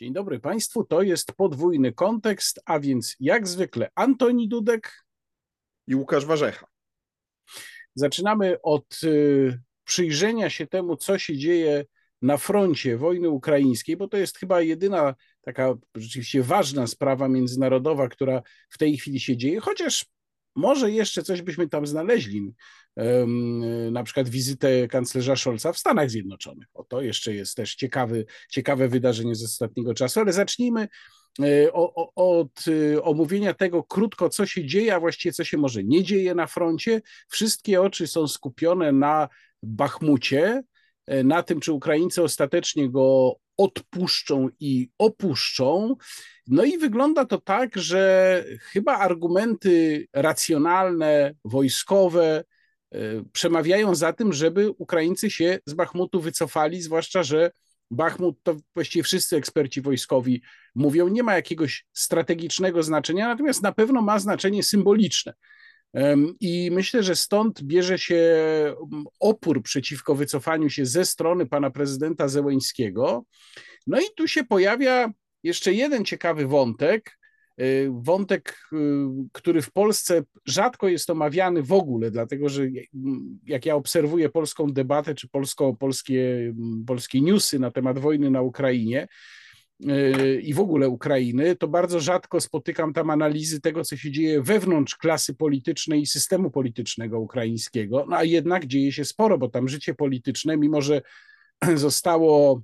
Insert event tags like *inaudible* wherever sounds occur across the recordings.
Dzień dobry Państwu. To jest podwójny kontekst, a więc jak zwykle Antoni Dudek i Łukasz Warzecha. Zaczynamy od y, przyjrzenia się temu, co się dzieje na froncie wojny ukraińskiej, bo to jest chyba jedyna taka rzeczywiście ważna sprawa międzynarodowa, która w tej chwili się dzieje, chociaż może jeszcze coś byśmy tam znaleźli, na przykład wizytę kanclerza Scholza w Stanach Zjednoczonych. O to jeszcze jest też ciekawy, ciekawe wydarzenie z ostatniego czasu, ale zacznijmy e, od e, omówienia tego krótko, co się dzieje, a właściwie co się może nie dzieje na froncie. Wszystkie oczy są skupione na Bachmucie, e, na tym, czy Ukraińcy ostatecznie go odpuszczą i opuszczą. No i wygląda to tak, że chyba argumenty racjonalne, wojskowe e, przemawiają za tym, żeby Ukraińcy się z Bachmutu wycofali, zwłaszcza, że Bachmut, to właściwie wszyscy eksperci wojskowi mówią, nie ma jakiegoś strategicznego znaczenia, natomiast na pewno ma znaczenie symboliczne. I myślę, że stąd bierze się opór przeciwko wycofaniu się ze strony pana prezydenta Zełeńskiego. No i tu się pojawia jeszcze jeden ciekawy wątek, y, wątek, y, który w Polsce rzadko jest omawiany w ogóle, dlatego że jak ja obserwuję polską debatę czy polsko, polskie, newsy na temat wojny na Ukrainie, y, i w ogóle Ukrainy, to bardzo rzadko spotykam tam analizy tego, co się dzieje wewnątrz klasy politycznej i systemu politycznego ukraińskiego. No a jednak dzieje się sporo, bo tam życie polityczne, mimo że *clears throat* zostało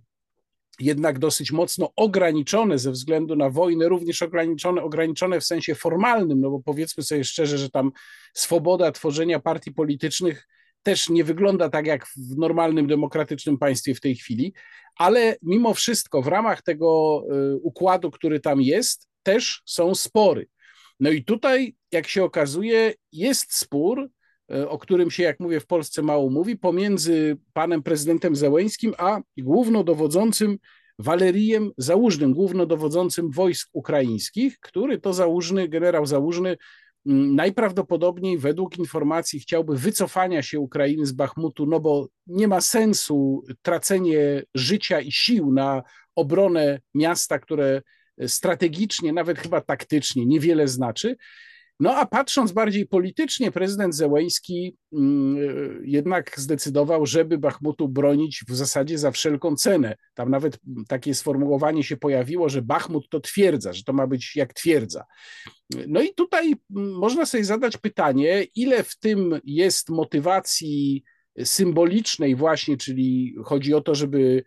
jednak dosyć mocno ograniczone ze względu na wojnę, również ograniczone, ograniczone w sensie formalnym, no bo powiedzmy sobie szczerze, że tam swoboda tworzenia partii politycznych też nie wygląda tak jak w normalnym demokratycznym państwie w tej chwili, ale mimo wszystko w ramach tego y, układu, który tam jest, też są spory. No i tutaj, jak się okazuje, jest spór, E, o którym się, jak mówię, w Polsce mało mówi, pomiędzy panem prezydentem Zełeńskim a głównodowodzącym Walerijem Załużnym, głównodowodzącym wojsk ukraińskich, który to Załużny, generał Załużny najprawdopodobniej według informacji chciałby wycofania się Ukrainy z Bachmutu, no bo nie ma sensu tracenie życia i sił na obronę miasta, które strategicznie, nawet chyba taktycznie niewiele znaczy. No a patrząc bardziej politycznie, prezydent Zełeński mm, jednak zdecydował, żeby Bachmutu bronić w zasadzie za wszelką cenę. Tam nawet takie sformułowanie się pojawiło, że Bachmut to twierdza, że to ma być jak twierdza. No i tutaj można sobie zadać pytanie, ile w tym jest motywacji symbolicznej właśnie, czyli chodzi o to, żeby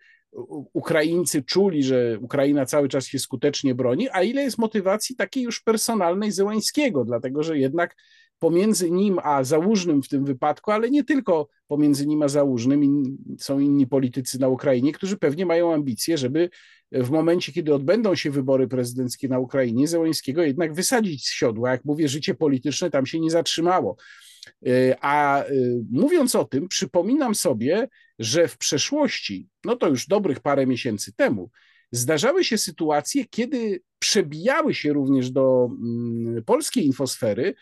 Ukraińcy czuli, że Ukraina cały czas się skutecznie broni, a ile jest motywacji takiej już personalnej Zełańskiego, dlatego że jednak pomiędzy nim a Załużnym w tym wypadku, ale nie tylko pomiędzy nim a Załużnym, są inni politycy na Ukrainie, którzy pewnie mają ambicje, żeby w momencie, kiedy odbędą się wybory prezydenckie na Ukrainie, Zełańskiego jednak wysadzić z siodła. Jak mówię, życie polityczne tam się nie zatrzymało. E, a e, mówiąc o tym, przypominam sobie, że w przeszłości, no to już dobrych parę miesięcy temu, zdarzały się sytuacje, kiedy przebijały się również do mm, polskiej infosfery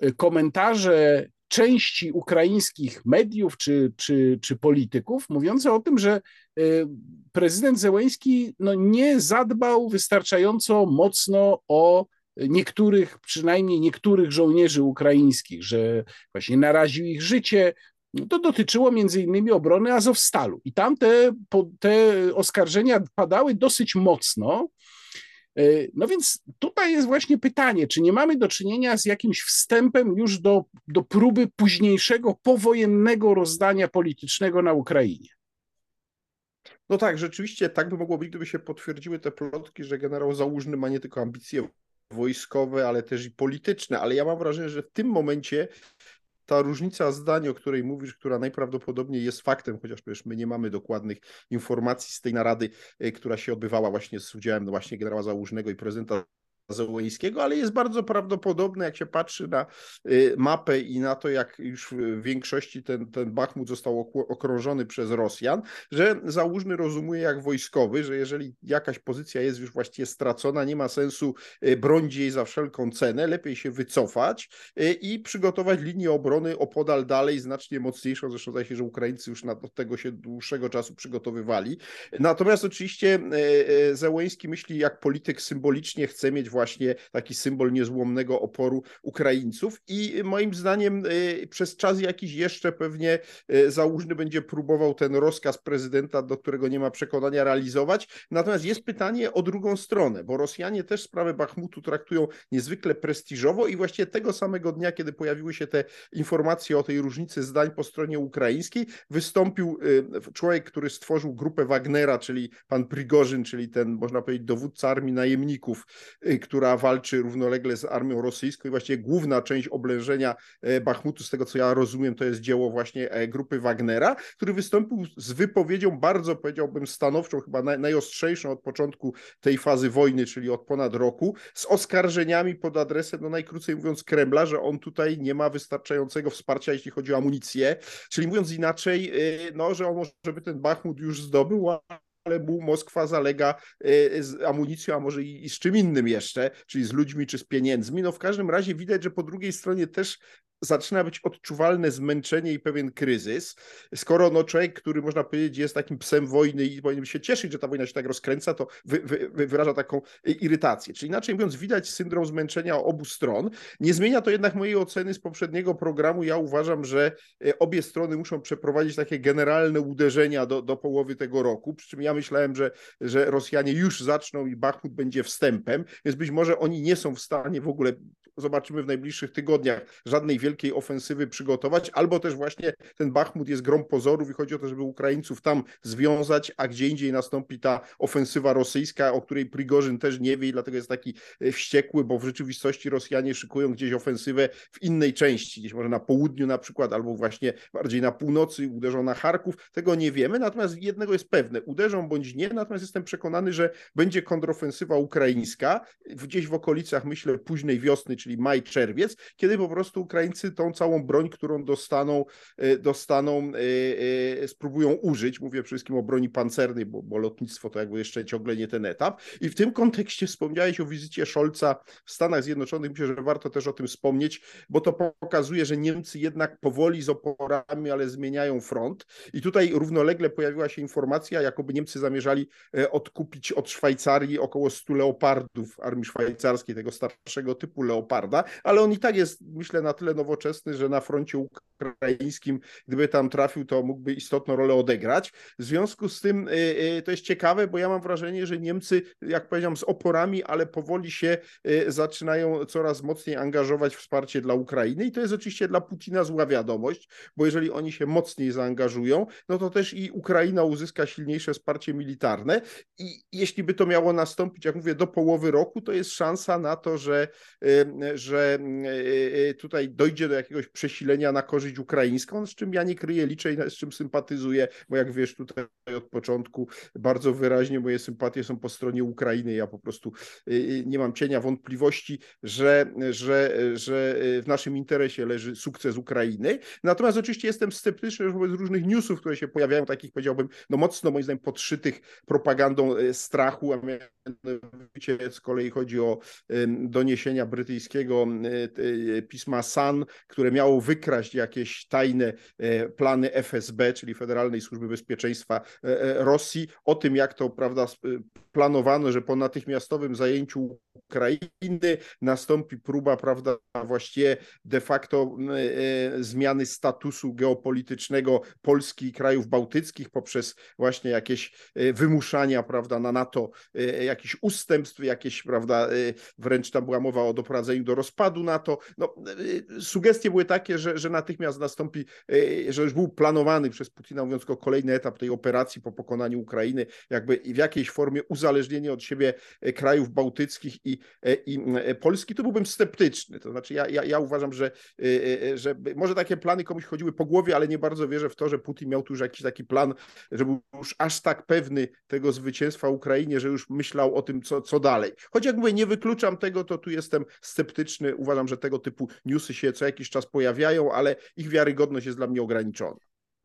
e, komentarze części ukraińskich mediów czy, czy, czy polityków, mówiące o tym, że prezydent Zełęński no, nie zadbał wystarczająco mocno o niektórych, przynajmniej niektórych żołnierzy ukraińskich, że właśnie naraził ich życie. To dotyczyło między innymi obrony Azowstalu. I tam te, te oskarżenia padały dosyć mocno. E, no więc tutaj jest właśnie pytanie, czy nie mamy do czynienia z jakimś wstępem już do, do próby późniejszego powojennego rozdania politycznego na Ukrainie? No tak, rzeczywiście tak by mogło być, gdyby się potwierdziły te plotki, że generał Załużny ma nie tylko ambicje wojskowe, ale też i polityczne, ale ja mam wrażenie, że w tym momencie ta różnica zdań, o której mówisz, która najprawdopodobniej jest faktem, chociaż przecież my nie mamy dokładnych informacji z tej narady, e, która się odbywała właśnie z udziałem właśnie generała Załużnego i prezydenta Zełeńskiego, ale jest bardzo prawdopodobne, jak się patrzy na y, mapę i na to, jak już w większości ten, ten Bachmut został okrążony przez Rosjan, że Załóżny rozumuje jak wojskowy, że jeżeli jakaś pozycja jest już właściwie stracona, nie ma sensu y, bronić jej za wszelką cenę, lepiej się wycofać y, i przygotować linię obrony opodal dalej, znacznie mocniejszą, zresztą zdaje się, że Ukraińcy już na, tego się dłuższego czasu przygotowywali. Natomiast oczywiście Zełeński myśli jak polityk symbolicznie, chce mieć właśnie taki symbol niezłomnego oporu Ukraińców i moim zdaniem y, przez czas jakiś jeszcze pewnie y, Załóżny będzie próbował ten rozkaz prezydenta, do którego nie ma przekonania, realizować. Natomiast jest pytanie o drugą stronę, bo Rosjanie też sprawę Bachmutu traktują niezwykle prestiżowo i właściwie tego samego dnia, kiedy pojawiły się te informacje o tej różnicy zdań po stronie ukraińskiej, wystąpił y, człowiek, który stworzył grupę Wagnera, czyli pan Prigorzyn, czyli ten, można powiedzieć, dowódca armii najemników, która walczy równolegle z armią rosyjską i właściwie główna część oblężenia e, Bachmutu, z tego co ja rozumiem, to jest dzieło właśnie e, grupy Wagnera, który wystąpił z wypowiedzią bardzo, powiedziałbym, stanowczą, chyba najostrzejszą od początku tej fazy wojny, czyli od ponad roku, z oskarżeniami pod adresem, no najkrócej mówiąc, Kremla, że on tutaj nie ma wystarczającego wsparcia, jeśli chodzi o amunicję. Czyli mówiąc inaczej, e, no, że on może by ten Bachmut już zdobył, ale mu Moskwa zalega e, z amunicją, a może i, z czym innym jeszcze, czyli z ludźmi czy z pieniędzmi. No w każdym razie widać, że po drugiej stronie też zaczyna być odczuwalne zmęczenie i pewien kryzys. Skoro no, człowiek, który można powiedzieć jest takim psem wojny i powinien się cieszyć, że ta wojna się tak rozkręca, to wy, wy, wyraża taką irytację. Czyli inaczej mówiąc, widać syndrom zmęczenia obu stron. Nie zmienia to jednak mojej oceny z poprzedniego programu. Ja uważam, że e, obie strony muszą przeprowadzić takie generalne uderzenia do, do połowy tego roku, przy czym ja myślałem, że, że Rosjanie już zaczną i Bachmut będzie wstępem, więc być może oni nie są w stanie w ogóle, zobaczymy w najbliższych tygodniach, żadnej wielkiej ofensywy przygotować, albo też właśnie ten Bachmut jest grom pozorów i chodzi o to, żeby Ukraińców tam związać, a gdzie indziej nastąpi ta ofensywa rosyjska, o której Prigorzyn też nie wie i dlatego jest taki e, wściekły, bo w rzeczywistości Rosjanie szykują gdzieś ofensywę w innej części, gdzieś może na południu na przykład, albo właśnie bardziej na północy, uderzą na Charków, tego nie wiemy, natomiast jednego jest pewne, uderzą bądź nie, natomiast jestem przekonany, że będzie kontrofensywa ukraińska, gdzieś w okolicach, myślę, późnej wiosny, czyli maj, czerwiec, kiedy po prostu Ukraińcy tą całą broń, którą dostaną, e, dostaną e, e, spróbują użyć, mówię wszystkim o broni pancernej, bo, bo lotnictwo to jakby jeszcze ciągle nie ten etap. I w tym kontekście wspomniałeś o wizycie Scholza w Stanach Zjednoczonych, myślę, że warto też o tym wspomnieć, bo to pokazuje, że Niemcy jednak powoli z oporami, ale zmieniają front. I tutaj równolegle pojawiła się informacja, jakoby Niemcy zamierzali e, odkupić od Szwajcarii około 100 leopardów armii szwajcarskiej, tego starszego typu ale on i tak jest, myślę, na tyle nowoczesny, że na froncie ukraińskim, gdyby tam trafił, to mógłby istotną rolę odegrać. W związku z tym e, e, to jest ciekawe, bo ja mam wrażenie, że Niemcy, jak powiedziałem, z oporami, ale powoli się zaczynają coraz mocniej angażować w wsparcie dla Ukrainy i to jest oczywiście dla Putina zła wiadomość, bo jeżeli oni się mocniej zaangażują, no to też i Ukraina uzyska silniejsze wsparcie militarne i jeśli by to miało nastąpić, jak mówię, do połowy roku, to jest szansa na to, że, że e, e, tutaj dojdzie do jakiegoś przesilenia na korzyść ukraińską, z czym ja nie kryję, liczę i z czym sympatyzuję, bo jak wiesz, tutaj od początku bardzo wyraźnie moje sympatie są po stronie Ukrainy. Ja po prostu e, nie mam cienia wątpliwości, że, że, że w naszym interesie leży sukces Ukrainy. Natomiast oczywiście jestem sceptyczny wobec różnych newsów, które się pojawiają, takich powiedziałbym, no mocno moim zdaniem podszytych propagandą e, strachu, a mianowicie z kolei chodzi o doniesienia brytyjskiego e, pisma Sun, które miało wykraść jakieś tajne e, plany FSB, czyli Federalnej Służby Bezpieczeństwa Rosji, o tym jak to prawda planowano, że po natychmiastowym zajęciu Ukrainy nastąpi próba, prawda, właściwie de facto zmiany statusu geopolitycznego Polski i krajów bałtyckich poprzez właśnie jakieś e, wymuszania, prawda, na NATO, e, jakichś ustępstw, jakieś, prawda, e, wręcz tam była mowa o doprowadzeniu do rozpadu NATO. No, sugestie były takie, że, że natychmiast nastąpi, że już był planowany przez Putina, mówiąc o kolejny etap tej operacji po pokonaniu Ukrainy, jakby w jakiejś formie uzależnienie od siebie krajów bałtyckich i, i Polski, to byłbym sceptyczny. To znaczy ja, ja, ja uważam, że, że może takie plany komuś chodziły po głowie, ale nie bardzo wierzę w to, że Putin miał tu już jakiś taki plan, że był już aż tak pewny tego zwycięstwa Ukrainie, że już myślał o tym, co, co dalej. Choć jak mówię, nie wykluczam tego, to tu jestem sceptyczny. Uważam, że tego typu newsy się co jakiś czas pojawiają, ale ich wiarygodność jest dla mnie ograniczona.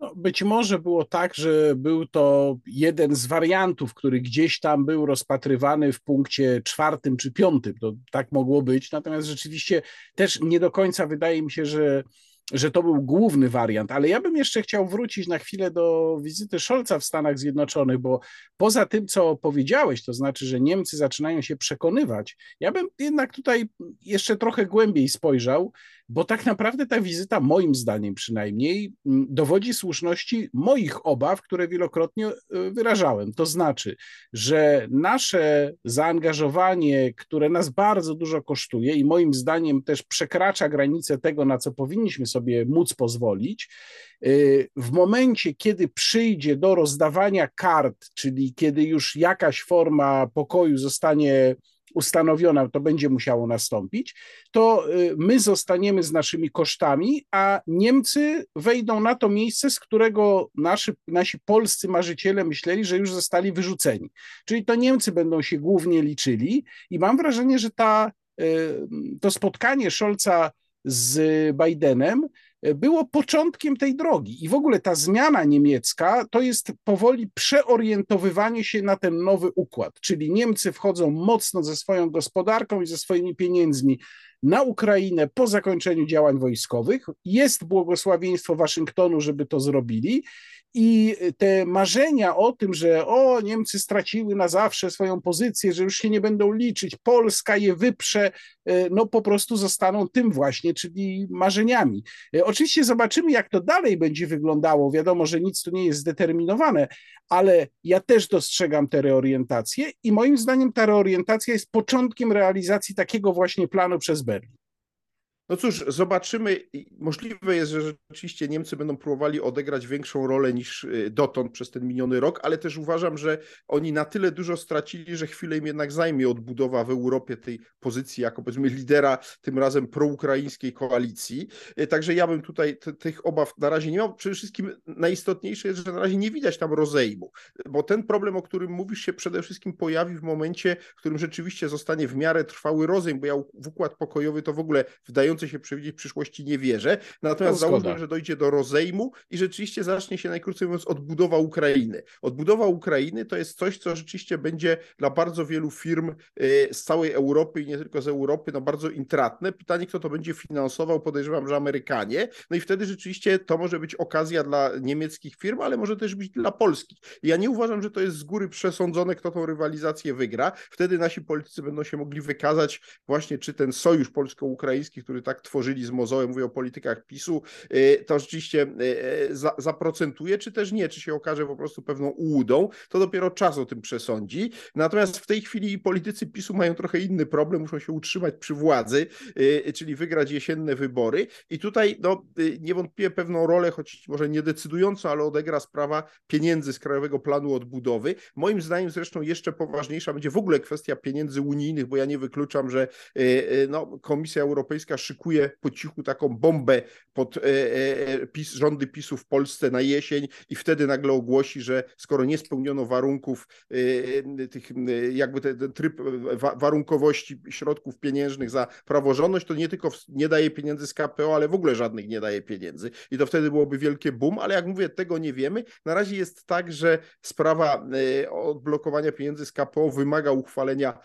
No, być może było tak, że był to jeden z wariantów, który gdzieś tam był rozpatrywany w punkcie czwartym czy piątym. To tak mogło być. Natomiast rzeczywiście też nie do końca wydaje mi się, że że to był główny wariant, ale ja bym jeszcze chciał wrócić na chwilę do wizyty Scholza w Stanach Zjednoczonych, bo poza tym, co powiedziałeś, to znaczy, że Niemcy zaczynają się przekonywać, ja bym jednak tutaj jeszcze trochę głębiej spojrzał, bo tak naprawdę ta wizyta, moim zdaniem przynajmniej, dowodzi słuszności moich obaw, które wielokrotnie e, wyrażałem. To znaczy, że nasze zaangażowanie, które nas bardzo dużo kosztuje i moim zdaniem też przekracza granicę tego, na co powinniśmy sobie móc pozwolić, e, w momencie, kiedy przyjdzie do rozdawania kart, czyli kiedy już jakaś forma pokoju zostanie ustanowiona, to będzie musiało nastąpić, to y, my zostaniemy z naszymi kosztami, a Niemcy wejdą na to miejsce, z którego nasi, nasi polscy marzyciele myśleli, że już zostali wyrzuceni. Czyli to Niemcy będą się głównie liczyli i mam wrażenie, że ta, y, to spotkanie Scholza z Bidenem było początkiem tej drogi. I w ogóle ta zmiana niemiecka to jest powoli przeorientowywanie się na ten nowy układ, czyli Niemcy wchodzą mocno ze swoją gospodarką i ze swoimi pieniędzmi na Ukrainę po zakończeniu działań wojskowych. Jest błogosławieństwo Waszyngtonu, żeby to zrobili. I te marzenia o tym, że o, Niemcy straciły na zawsze swoją pozycję, że już się nie będą liczyć, Polska je wyprze, e, no po prostu zostaną tym właśnie, czyli marzeniami. E, oczywiście zobaczymy, jak to dalej będzie wyglądało. Wiadomo, że nic tu nie jest zdeterminowane, ale ja też dostrzegam tę reorientację i moim zdaniem ta reorientacja jest początkiem realizacji takiego właśnie planu przez but No cóż, zobaczymy. Możliwe jest, że rzeczywiście Niemcy będą próbowali odegrać większą rolę niż y, dotąd przez ten miniony rok, ale też uważam, że oni na tyle dużo stracili, że chwilę im jednak zajmie odbudowa w Europie tej pozycji jako powiedzmy lidera tym razem proukraińskiej koalicji. Y, także ja bym tutaj tych obaw na razie nie miał. Przede wszystkim najistotniejsze jest, że na razie nie widać tam rozejmu, bo ten problem, o którym mówisz, się przede wszystkim pojawi w momencie, w którym rzeczywiście zostanie w miarę trwały rozejm, bo ja w układ pokojowy to w ogóle wdający chcący się przewidzieć przyszłości nie wierzę. Natomiast załóżmy, że dojdzie do rozejmu i rzeczywiście zacznie się najkrócej mówiąc odbudowa Ukrainy. Odbudowa Ukrainy to jest coś, co rzeczywiście będzie dla bardzo wielu firm y, z całej Europy i nie tylko z Europy, no bardzo intratne. Pytanie, kto to będzie finansował, podejrzewam, że Amerykanie. No i wtedy rzeczywiście to może być okazja dla niemieckich firm, ale może też być dla polskich. Ja nie uważam, że to jest z góry przesądzone, kto tą rywalizację wygra. Wtedy nasi politycy będą się mogli wykazać właśnie, czy ten sojusz polsko-ukraiński, który tak tak tworzyli z mozołem, mówię o politykach PiSu, y, to rzeczywiście y, y, zaprocentuje, czy też nie, czy się okaże po prostu pewną ułudą, to dopiero czas o tym przesądzi. Natomiast w tej chwili politycy PiSu mają trochę inny problem, muszą się utrzymać przy władzy, czyli wygrać jesienne wybory i tutaj no, niewątpliwie pewną rolę, choć może nie decydującą, ale odegra sprawa pieniędzy z Krajowego Planu Odbudowy. Moim zdaniem zresztą jeszcze poważniejsza będzie w ogóle kwestia pieniędzy unijnych, bo ja nie wykluczam, że no, Komisja Europejska szykuje szykuje po cichu taką bombę pod e, e, e, PiS, rządy PiSu w Polsce na jesień i wtedy nagle ogłosi, że skoro nie spełniono warunków tych, jakby ten, ten tryb warunkowości środków pieniężnych za praworządność, to nie tylko nie daje pieniędzy z KPO, ale w ogóle żadnych nie daje pieniędzy. I to wtedy byłoby wielkie boom, ale jak mówię, tego nie wiemy. Na razie jest tak, że sprawa odblokowania pieniędzy z KPO wymaga uchwalenia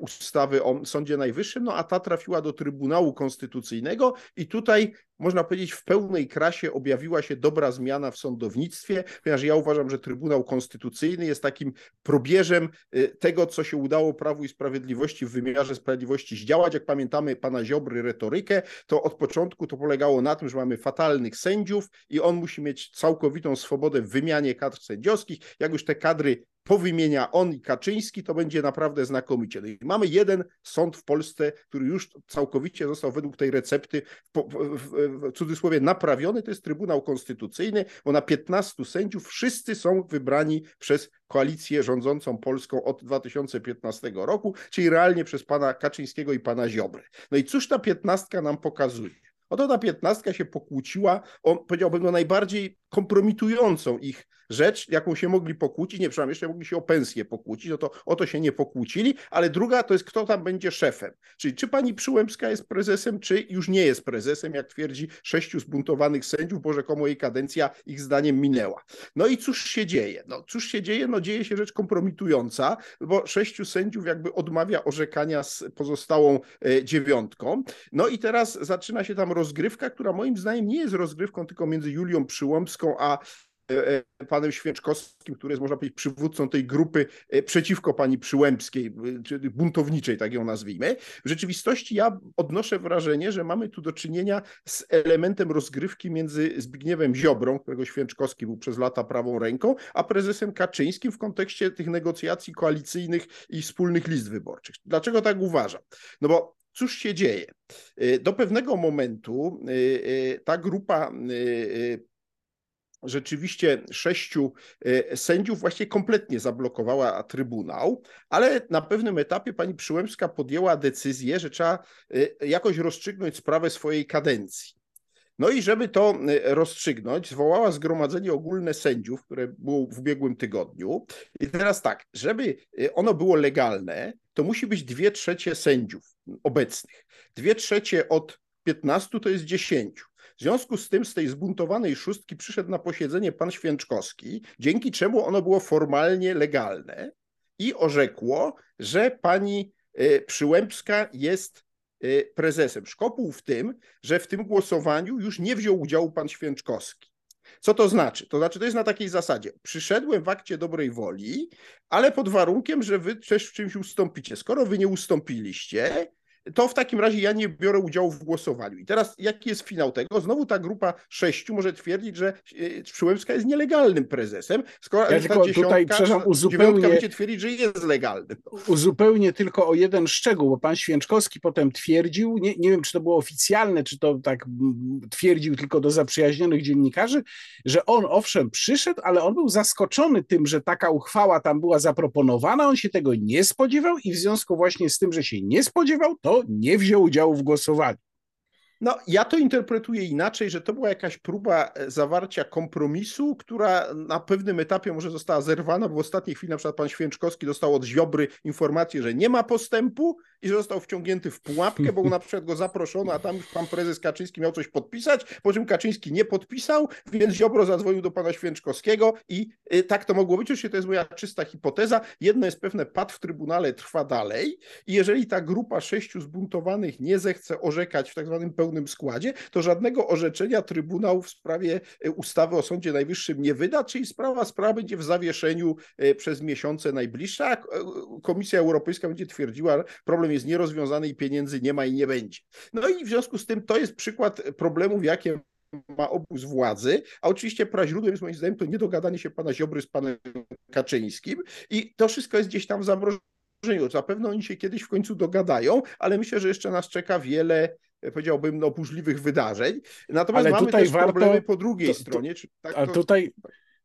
ustawy o Sądzie Najwyższym, no a ta trafiła do Trybunału Konstytucyjnego konstytucyjnego i tutaj można powiedzieć, w pełnej krasie objawiła się dobra zmiana w sądownictwie, ponieważ ja uważam, że Trybunał Konstytucyjny jest takim probierzem y, tego, co się udało Prawu i Sprawiedliwości w wymiarze sprawiedliwości zdziałać. Jak pamiętamy pana Ziobry retorykę, to od początku to polegało na tym, że mamy fatalnych sędziów i on musi mieć całkowitą swobodę w wymianie kadr sędziowskich. Jak już te kadry powymienia on i Kaczyński, to będzie naprawdę znakomicie. No i mamy jeden sąd w Polsce, który już całkowicie został według tej recepty w, w, w cudzysłowie naprawiony, to jest Trybunał Konstytucyjny, bo na 15 sędziów wszyscy są wybrani przez koalicję rządzącą Polską od 2015 roku, czyli realnie przez pana Kaczyńskiego i pana Ziobry. No i cóż ta piętnastka nam pokazuje? Oto ta piętnastka się pokłóciła o, powiedziałbym, no najbardziej kompromitującą ich rzecz, jaką się mogli pokłócić, nie, przepraszam, jeszcze mogli się o pensję pokłócić, no to o to się nie pokłócili, ale druga to jest kto tam będzie szefem, czyli czy pani Przyłębska jest prezesem, czy już nie jest prezesem, jak twierdzi sześciu zbuntowanych sędziów, bo rzekomo jej kadencja ich zdaniem minęła. No i cóż się dzieje? No cóż się dzieje? No dzieje się rzecz kompromitująca, bo sześciu sędziów jakby odmawia orzekania z pozostałą e, dziewiątką, no i teraz zaczyna się tam rozgrywka, która moim zdaniem nie jest rozgrywką tylko między Julią Przyłębską a panem Święczkowskim, który jest, można powiedzieć, przywódcą tej grupy e, przeciwko pani Przyłębskiej, czyli buntowniczej, tak ją nazwijmy. W rzeczywistości ja odnoszę wrażenie, że mamy tu do czynienia z elementem rozgrywki między Zbigniewem Ziobrą, którego Święczkowski był przez lata prawą ręką, a prezesem Kaczyńskim w kontekście tych negocjacji koalicyjnych i wspólnych list wyborczych. Dlaczego tak uważam? No bo Cóż się dzieje? Do pewnego momentu ta grupa rzeczywiście sześciu e, sędziów właśnie kompletnie zablokowała Trybunał, ale na pewnym etapie pani Przyłębska podjęła decyzję, że trzeba e, jakoś rozstrzygnąć sprawę swojej kadencji. No i żeby to e, rozstrzygnąć, zwołała zgromadzenie ogólne sędziów, które było w ubiegłym tygodniu. I teraz tak, żeby ono było legalne, to musi być dwie trzecie sędziów obecnych. Dwie trzecie od 15 to jest 10. W związku z tym z tej zbuntowanej szóstki przyszedł na posiedzenie pan Święczkowski, dzięki czemu ono było formalnie legalne i orzekło, że pani e, Przyłębska jest e, prezesem. Szkopuł w tym, że w tym głosowaniu już nie wziął udziału pan Święczkowski. Co to znaczy? To znaczy, to jest na takiej zasadzie. Przyszedłem w akcie dobrej woli, ale pod warunkiem, że wy też w czymś ustąpicie. Skoro wy nie ustąpiliście, to w takim razie ja nie biorę udziału w głosowaniu. I teraz jaki jest finał tego? Znowu ta grupa sześciu może twierdzić, że e, Przyłębska jest nielegalnym prezesem, skoro ja tylko tutaj, przepraszam, uzupełnię, będzie twierdzić, że jest legalnym. Uzupełnię tylko o jeden szczegół, bo pan Święczkowski potem twierdził, nie, nie wiem, czy to było oficjalne, czy to tak twierdził tylko do zaprzyjaźnionych dziennikarzy, że on owszem przyszedł, ale on był zaskoczony tym, że taka uchwała tam była zaproponowana, on się tego nie spodziewał i w związku właśnie z tym, że się nie spodziewał, to nie wziął udziału w głosowaniu. No, ja to interpretuję inaczej, że to była jakaś próba e, zawarcia kompromisu, która na pewnym etapie może została zerwana, bo w ostatniej chwili na przykład pan Święczkowski dostał od Ziobry informację, że nie ma postępu i że został wciągnięty w pułapkę, bo na przykład go zaproszono, a tam już pan prezes Kaczyński miał coś podpisać, po czym Kaczyński nie podpisał, więc Ziobro zadzwonił do pana Święczkowskiego i e, tak to mogło być. Oczywiście to jest moja czysta hipoteza. Jedno jest pewne, pad w Trybunale trwa dalej i jeżeli ta grupa sześciu zbuntowanych nie zechce orzekać w tak zwanym pełnym pełnym składzie, to żadnego orzeczenia Trybunał w sprawie e, ustawy o Sądzie Najwyższym nie wyda, czyli sprawa, sprawa będzie w zawieszeniu e, przez miesiące najbliższe, a e, Komisja Europejska będzie twierdziła, problem jest nierozwiązany i pieniędzy nie ma i nie będzie. No i w związku z tym to jest przykład problemów, jakie ma obóz władzy, a oczywiście praźródłem jest moim zdaniem to niedogadanie się pana Ziobry z panem Kaczyńskim i to wszystko jest gdzieś tam w zamrożeniu. Zapewne oni się kiedyś w końcu dogadają, ale myślę, że jeszcze nas czeka wiele powiedziałbym, no, burzliwych wydarzeń. Natomiast ale mamy też warto, problemy po drugiej to, stronie. Czy tak, a to... tutaj,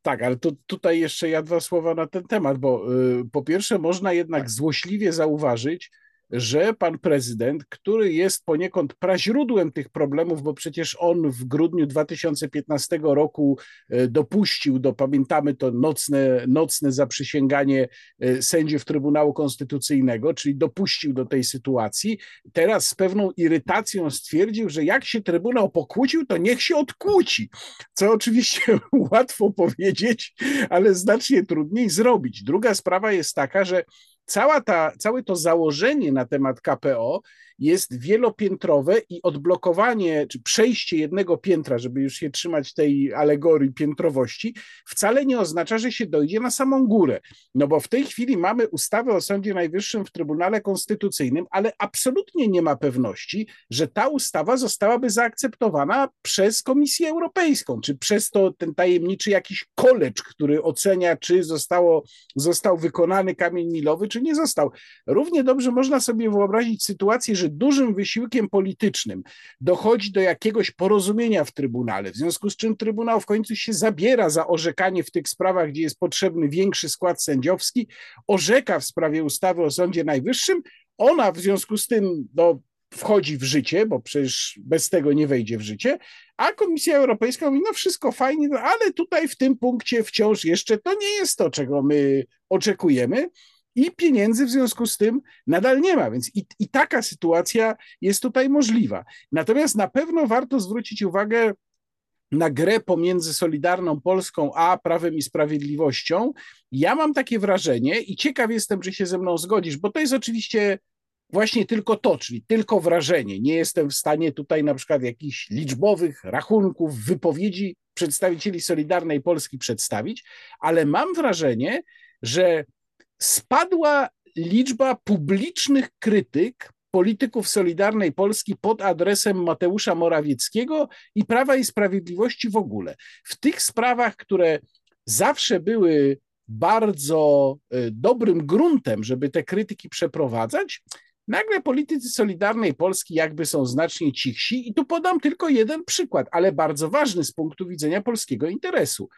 tak, ale to, tutaj jeszcze ja dwa słowa na ten temat, bo y, po pierwsze można jednak tak. złośliwie zauważyć, że pan prezydent, który jest poniekąd praźródłem tych problemów, bo przecież on w grudniu 2015 roku e, dopuścił do, pamiętamy to nocne, nocne zaprzysięganie e, sędziów Trybunału Konstytucyjnego, czyli dopuścił do tej sytuacji. Teraz z pewną irytacją stwierdził, że jak się Trybunał pokłócił, to niech się odkłóci, co oczywiście *laughs* łatwo powiedzieć, ale znacznie trudniej zrobić. Druga sprawa jest taka, że cała ta, całe to założenie na temat KPO jest wielopiętrowe i odblokowanie, czy przejście jednego piętra, żeby już się trzymać tej alegorii piętrowości, wcale nie oznacza, że się dojdzie na samą górę. No bo w tej chwili mamy ustawę o Sądzie Najwyższym w Trybunale Konstytucyjnym, ale absolutnie nie ma pewności, że ta ustawa zostałaby zaakceptowana przez Komisję Europejską, czy przez to ten tajemniczy jakiś kolecz, który ocenia, czy zostało, został wykonany kamień milowy, czy nie został. Równie dobrze można sobie wyobrazić sytuację, że dużym wysiłkiem politycznym dochodzi do jakiegoś porozumienia w Trybunale, w związku z czym Trybunał w końcu się zabiera za orzekanie w tych sprawach, gdzie jest potrzebny większy skład sędziowski, orzeka w sprawie ustawy o Sądzie Najwyższym, ona w związku z tym no, wchodzi w życie, bo przecież bez tego nie wejdzie w życie, a Komisja Europejska mówi, no wszystko fajnie, no, ale tutaj w tym punkcie wciąż jeszcze to nie jest to, czego my oczekujemy i pieniędzy w związku z tym nadal nie ma, więc i, i taka sytuacja jest tutaj możliwa. Natomiast na pewno warto zwrócić uwagę na grę pomiędzy Solidarną Polską a Prawem i Sprawiedliwością. Ja mam takie wrażenie i ciekaw jestem, czy się ze mną zgodzisz, bo to jest oczywiście właśnie tylko to, czyli tylko wrażenie. Nie jestem w stanie tutaj na przykład jakichś liczbowych rachunków, wypowiedzi przedstawicieli Solidarnej Polski przedstawić, ale mam wrażenie, że spadła liczba publicznych krytyk polityków Solidarnej Polski pod adresem Mateusza Morawieckiego i Prawa i Sprawiedliwości w ogóle. W tych sprawach, które zawsze były bardzo e, dobrym gruntem, żeby te krytyki przeprowadzać, nagle politycy Solidarnej Polski jakby są znacznie cichsi. I tu podam tylko jeden przykład, ale bardzo ważny z punktu widzenia polskiego interesu.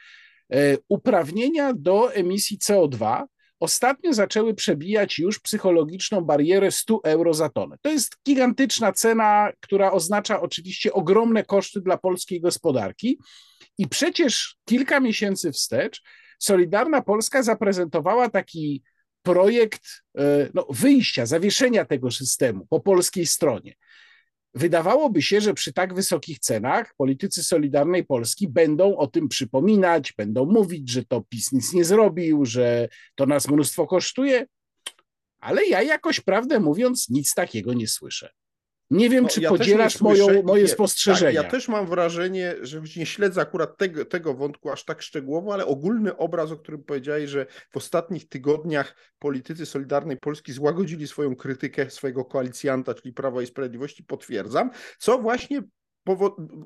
E, uprawnienia do emisji CO2 ostatnio zaczęły przebijać już psychologiczną barierę 100 euro za tonę. To jest gigantyczna cena, która oznacza oczywiście ogromne koszty dla polskiej gospodarki. I przecież kilka miesięcy wstecz Solidarna Polska zaprezentowała taki projekt e, no, wyjścia, zawieszenia tego systemu po polskiej stronie. Wydawałoby się, że przy tak wysokich cenach politycy Solidarnej Polski będą o tym przypominać, będą mówić, że to PiS nic nie zrobił, że to nas mnóstwo kosztuje, ale ja jakoś, prawdę mówiąc, nic takiego nie słyszę. Nie wiem, no, czy ja podzielasz moją, moje spostrzeżenia. Tak, ja też mam wrażenie, że nie śledzę akurat tego, tego wątku aż tak szczegółowo, ale ogólny obraz, o którym powiedziałeś, że w ostatnich tygodniach politycy Solidarnej Polski złagodzili swoją krytykę swojego koalicjanta, czyli Prawa i Sprawiedliwości, potwierdzam, co właśnie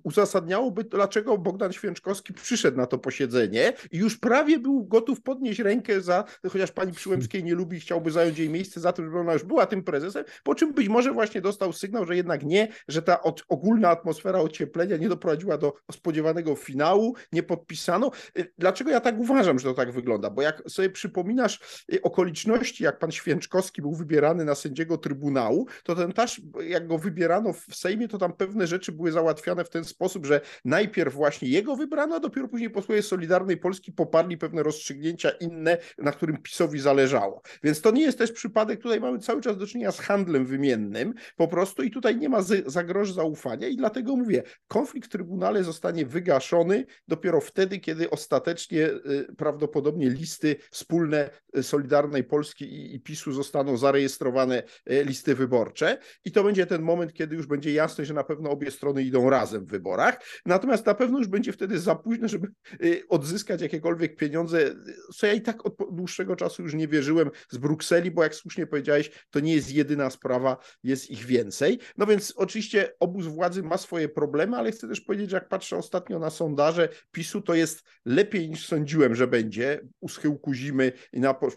uzasadniałoby, dlaczego Bogdan Święczkowski przyszedł na to posiedzenie i już prawie był gotów podnieść rękę za, chociaż pani Przyłębskiej nie lubi, chciałby zająć jej miejsce za to, żeby ona już była tym prezesem, po czym być może właśnie dostał sygnał, że jednak nie, że ta od, ogólna atmosfera ocieplenia nie doprowadziła do spodziewanego finału, nie podpisano. Y, dlaczego ja tak uważam, że to tak wygląda? Bo jak sobie przypominasz y, okoliczności, jak pan Święczkowski był wybierany na sędziego Trybunału, to ten też, jak go wybierano w Sejmie, to tam pewne rzeczy były załatwione załatwiane w ten sposób, że najpierw właśnie jego wybrano, a dopiero później posłowie Solidarnej Polski poparli pewne rozstrzygnięcia inne, na którym PiSowi zależało. Więc to nie jest też przypadek, tutaj mamy cały czas do czynienia z handlem wymiennym po prostu i tutaj nie ma zagroż zaufania i dlatego mówię, konflikt w Trybunale zostanie wygaszony dopiero wtedy, kiedy ostatecznie y, prawdopodobnie listy wspólne y, Solidarnej Polski i, PiSu zostaną zarejestrowane y, listy wyborcze i to będzie ten moment, kiedy już będzie jasne, że na pewno obie strony idą razem w wyborach. Natomiast na pewno już będzie wtedy za późno, żeby y, odzyskać jakiekolwiek pieniądze, co ja i tak od dłuższego czasu już nie wierzyłem z Brukseli, bo jak słusznie powiedziałeś, to nie jest jedyna sprawa, jest ich więcej. No więc oczywiście obóz władzy ma swoje problemy, ale chcę też powiedzieć, że jak patrzę ostatnio na sondaże PiSu, to jest lepiej niż sądziłem, że będzie u schyłku zimy i na po,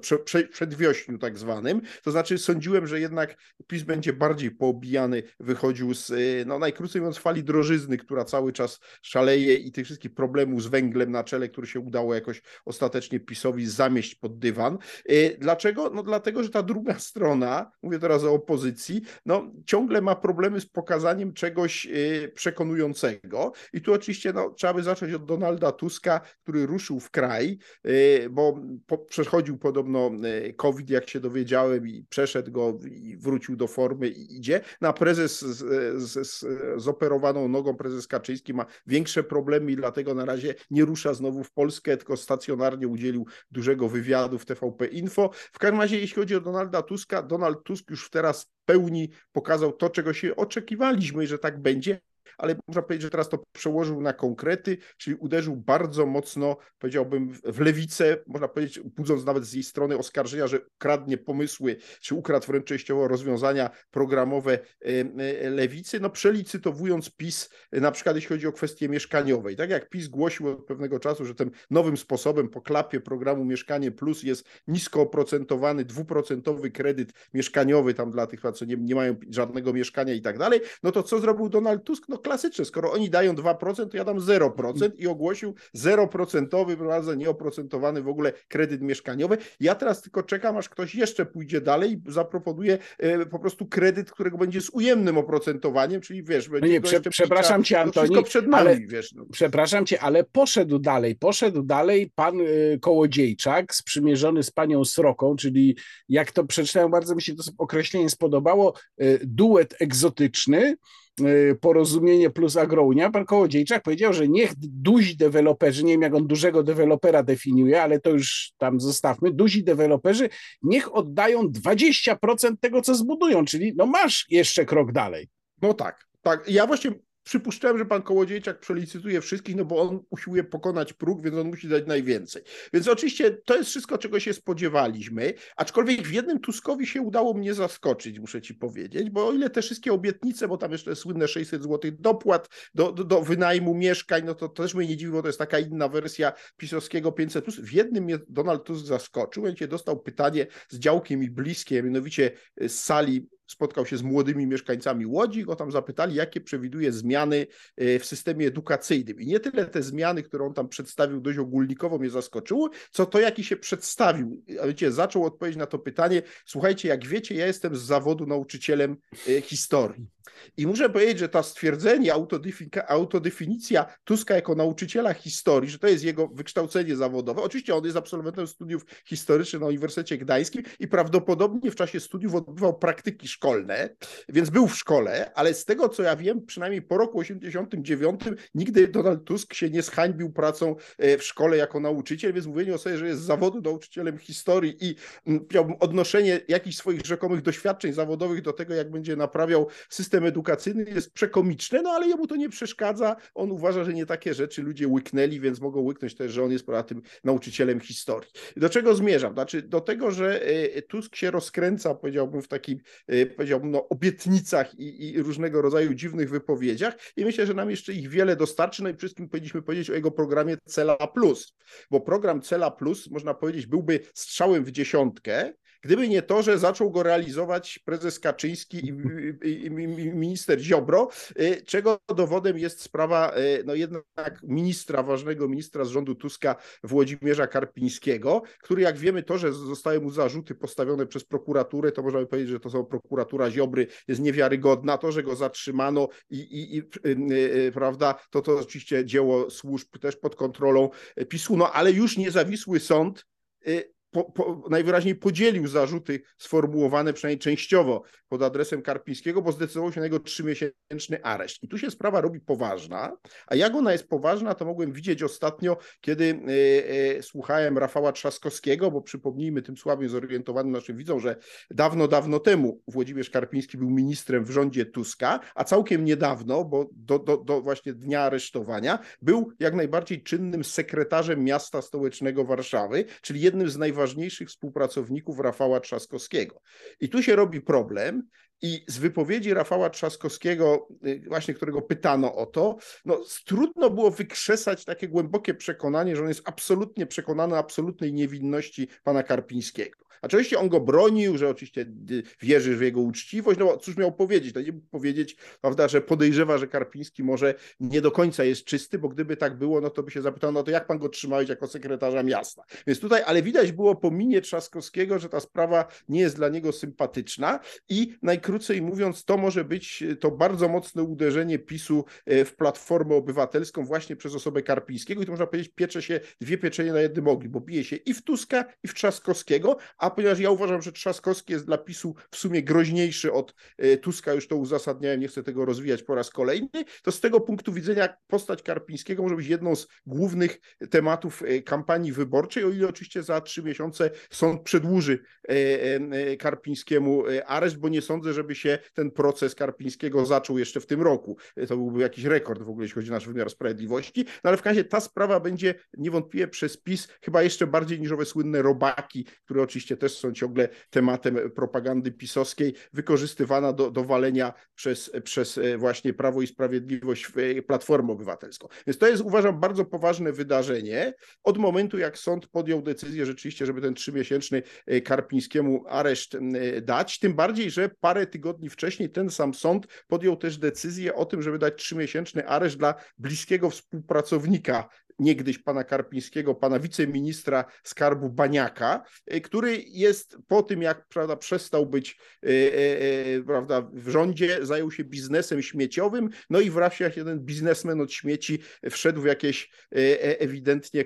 prze, przedwiośniu tak zwanym. To znaczy sądziłem, że jednak PiS będzie bardziej poobijany, wychodził z y, no, najkrótszej najkrócej mówiąc, fali drożyzny, która cały czas szaleje i tych wszystkich problemów z węglem na czele, który się udało jakoś ostatecznie PiSowi zamieść pod dywan. E, dlaczego? No dlatego, że ta druga *laughs* strona, mówię teraz o opozycji, no ciągle ma problemy z pokazaniem czegoś e, przekonującego i tu oczywiście no, trzeba by zacząć od Donalda Tuska, który ruszył w kraj, e, bo po, przechodził podobno COVID, jak się dowiedziałem i przeszedł go i wrócił do formy i idzie. Na prezes z, z, z zoperowaną nogą prezes Kaczyński ma większe problemy i dlatego na razie nie rusza znowu w Polskę, tylko stacjonarnie udzielił dużego wywiadu w TVP Info. W każdym razie, jeśli chodzi o Donalda Tuska, Donald Tusk już teraz w pełni pokazał to, czego się oczekiwaliśmy, że tak będzie, ale można powiedzieć, że teraz to przełożył na konkrety, czyli uderzył bardzo mocno, powiedziałbym, w lewicę, można powiedzieć, budząc nawet z jej strony oskarżenia, że kradnie pomysły, czy ukradł wręcz częściowo rozwiązania programowe e, lewicy, no przelicytowując PiS, e, na przykład jeśli chodzi o kwestie mieszkaniowe. I tak jak PiS głosił od pewnego czasu, że tym nowym sposobem po klapie programu Mieszkanie Plus jest nisko oprocentowany, dwuprocentowy kredyt mieszkaniowy tam dla tych, co nie, nie mają żadnego mieszkania i tak dalej, no to co zrobił Donald Tusk? No klasyczne. Skoro oni dają 2%, to ja dam 0% i ogłosił 0% bardzo nieoprocentowany w ogóle kredyt mieszkaniowy. Ja teraz tylko czekam, aż ktoś jeszcze pójdzie dalej i zaproponuje e, po prostu kredyt, którego będzie z ujemnym oprocentowaniem, czyli wiesz, będzie no nie, prze, przepraszam cię, Antoni, wszystko przed nami, ale, wiesz. No. Przepraszam cię, ale poszedł dalej, poszedł dalej pan y, Kołodziejczak sprzymierzony z panią Sroką, czyli jak to przeczytałem, bardzo mi się to określenie spodobało, y, duet egzotyczny, porozumienie plus agrounia, pan Kołodziejczak powiedział, że niech duzi deweloperzy, nie wiem jak on dużego dewelopera definiuje, ale to już tam zostawmy, duzi deweloperzy niech oddają 20% tego, co zbudują, czyli no masz jeszcze krok dalej. No tak, tak. Ja właśnie przypuszczałem, że pan Kołodziejczak przelicytuje wszystkich, no bo on usiłuje pokonać próg, więc on musi dać najwięcej. Więc oczywiście to jest wszystko, czego się spodziewaliśmy, aczkolwiek w jednym Tuskowi się udało mnie zaskoczyć, muszę ci powiedzieć, bo o ile te wszystkie obietnice, bo tam jeszcze słynne 600 zł dopłat do, do, do wynajmu mieszkań, no to, to też mnie nie dziwi, bo to jest taka inna wersja pisowskiego 500+. Plus. W jednym mnie Donald Tusk zaskoczył, mianowicie dostał pytanie z działkiem mi bliskie, mianowicie z sali spotkał się z młodymi mieszkańcami Łodzi, go tam zapytali, jakie przewiduje zmiany e, w systemie edukacyjnym. I nie tyle te zmiany, które on tam przedstawił dość ogólnikowo mnie zaskoczyły, co to, jaki się przedstawił. Wiecie, zaczął odpowiedzieć na to pytanie, słuchajcie, jak wiecie, ja jestem z zawodu nauczycielem e, historii. I muszę powiedzieć, że to stwierdzenie, autodefinicja Tuska jako nauczyciela historii, że to jest jego wykształcenie zawodowe. Oczywiście on jest absolwentem studiów historycznych na Uniwersytecie Gdańskim i prawdopodobnie w czasie studiów odbywał praktyki szkolne, więc był w szkole, ale z tego co ja wiem, przynajmniej po roku 89 nigdy Donald Tusk się nie zhańbił pracą e, w szkole jako nauczyciel, więc mówienie o sobie, że jest z zawodu nauczycielem historii i miałbym odnoszenie jakichś swoich rzekomych doświadczeń zawodowych do tego, jak będzie naprawiał system edukacyjny jest przekomiczne, no ale jemu to nie przeszkadza. On uważa, że nie takie rzeczy ludzie łyknęli, więc mogą łyknąć też, że on jest poza tym nauczycielem historii. Do czego zmierzam? Znaczy do tego, że e, Tusk się rozkręca, powiedziałbym, w takich, e, powiedziałbym, no, obietnicach i, i różnego rodzaju dziwnych wypowiedziach i myślę, że nam jeszcze ich wiele dostarczy. No i wszystkim powinniśmy powiedzieć o jego programie Cela Plus, bo program Cela Plus, można powiedzieć, byłby strzałem w dziesiątkę, Gdyby nie to, że zaczął go realizować prezes Kaczyński i, i, i minister Ziobro, y, czego dowodem jest sprawa y, no jednak ministra, ważnego ministra z rządu Tuska, Włodzimierza Karpińskiego, który jak wiemy to, że zostały mu zarzuty postawione przez prokuraturę, to można by powiedzieć, że to są prokuratura Ziobry, jest niewiarygodna, to, że go zatrzymano i, i, i y, prawda, to to oczywiście dzieło służb też pod kontrolą PiSu, no ale już niezawisły sąd po, po, najwyraźniej podzielił zarzuty sformułowane przynajmniej częściowo pod adresem Karpińskiego, bo zdecydował się na jego trzymiesięczny areszt. I tu się sprawa robi poważna, a jak ona jest poważna, to mogłem widzieć ostatnio, kiedy e, e, słuchałem Rafała Trzaskowskiego, bo przypomnijmy tym słabym zorientowanym naszym widzom, że dawno, dawno temu Włodzimierz Karpiński był ministrem w rządzie Tuska, a całkiem niedawno, bo do, do, do właśnie dnia aresztowania, był jak najbardziej czynnym sekretarzem miasta stołecznego Warszawy, czyli jednym z najważniejszych najważniejszych współpracowników Rafała Trzaskowskiego. I tu się robi problem, i z wypowiedzi Rafała Trzaskowskiego, y, właśnie którego pytano o to, no, trudno było wykrzesać takie głębokie przekonanie, że on jest absolutnie przekonany o absolutnej niewinności pana Karpińskiego. Oczywiście on go bronił, że oczywiście wierzy w jego uczciwość, no bo cóż miał powiedzieć? No nie mógł powiedzieć, prawda, że podejrzewa, że Karpiński może nie do końca jest czysty, bo gdyby tak było, no to by się zapytał, no to jak pan go trzymałeś jako sekretarza miasta? Więc tutaj, ale widać było po minie Trzaskowskiego, że ta sprawa nie jest dla niego sympatyczna i najkrócej najkrócej mówiąc, to może być to bardzo mocne uderzenie PiSu w Platformę Obywatelską właśnie przez osobę Karpińskiego. I to można powiedzieć piecze się dwie pieczenie na jednym ogniu, bo bije się i w Tuska i w Trzaskowskiego, a ponieważ ja uważam, że Trzaskowski jest dla PiSu w sumie groźniejszy od Tuska, już to uzasadniałem, nie chcę tego rozwijać po raz kolejny, to z tego punktu widzenia postać Karpińskiego może być jedną z głównych tematów kampanii wyborczej, o ile oczywiście za trzy miesiące sąd przedłuży Karpińskiemu areszt, bo nie sądzę, żeby się ten proces Karpińskiego zaczął jeszcze w tym roku. To byłby jakiś rekord w ogóle, jeśli chodzi o nasz wymiar sprawiedliwości. No ale w razie ta sprawa będzie niewątpliwie przez PiS chyba jeszcze bardziej niż owe słynne robaki, które oczywiście też są ciągle tematem propagandy pisowskiej, wykorzystywana do, do walenia przez, przez e, właśnie Prawo i Sprawiedliwość e, Platformę Obywatelską. Więc to jest uważam bardzo poważne wydarzenie. Od momentu jak sąd podjął decyzję rzeczywiście, żeby ten trzymiesięczny e, Karpińskiemu areszt dać, tym bardziej, że parę tygodni wcześniej ten sam sąd podjął też decyzję o tym, żeby dać trzymiesięczny areszt dla bliskiego współpracownika niegdyś pana Karpińskiego, pana wiceministra skarbu Baniaka, e, który jest po tym, jak prawda, przestał być e, e, prawda, w rządzie, zajął się biznesem śmieciowym, no i wreszcie jeden biznesmen od śmieci wszedł w jakieś ewidentnie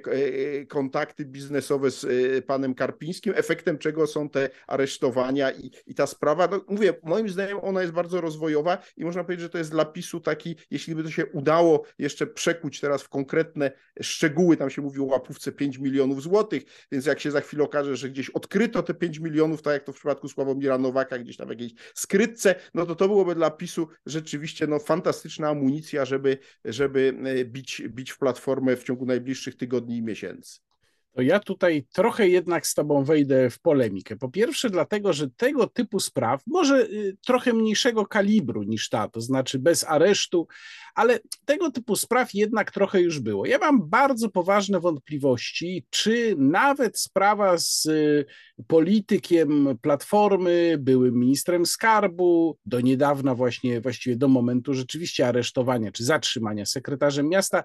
kontakty biznesowe z panem Karpińskim, efektem czego są te aresztowania i, i ta sprawa, no, mówię, moim zdaniem ona jest bardzo rozwojowa i można powiedzieć, że to jest dla PiSu taki, jeśli by to się udało jeszcze przekuć teraz w konkretne szczegóły, tam się mówi o łapówce 5 milionów złotych, więc jak się za chwilę okaże, że gdzieś odkryto te 5 milionów, tak jak to w przypadku Sławomira Nowaka, gdzieś tam w jakiejś skrytce, no to to byłoby dla PiSu rzeczywiście no, fantastyczna amunicja, żeby, żeby e, bić, bić w platformę w ciągu najbliższych tygodni i miesięcy to ja tutaj trochę jednak z Tobą wejdę w polemikę. Po pierwsze, dlatego, że tego typu spraw, może y, trochę mniejszego kalibru niż ta, to znaczy bez aresztu, ale tego typu spraw jednak trochę już było. Ja mam bardzo poważne wątpliwości, czy nawet sprawa z y, politykiem Platformy, byłym ministrem skarbu, do niedawna właśnie, właściwie do momentu rzeczywiście aresztowania czy zatrzymania sekretarzem miasta,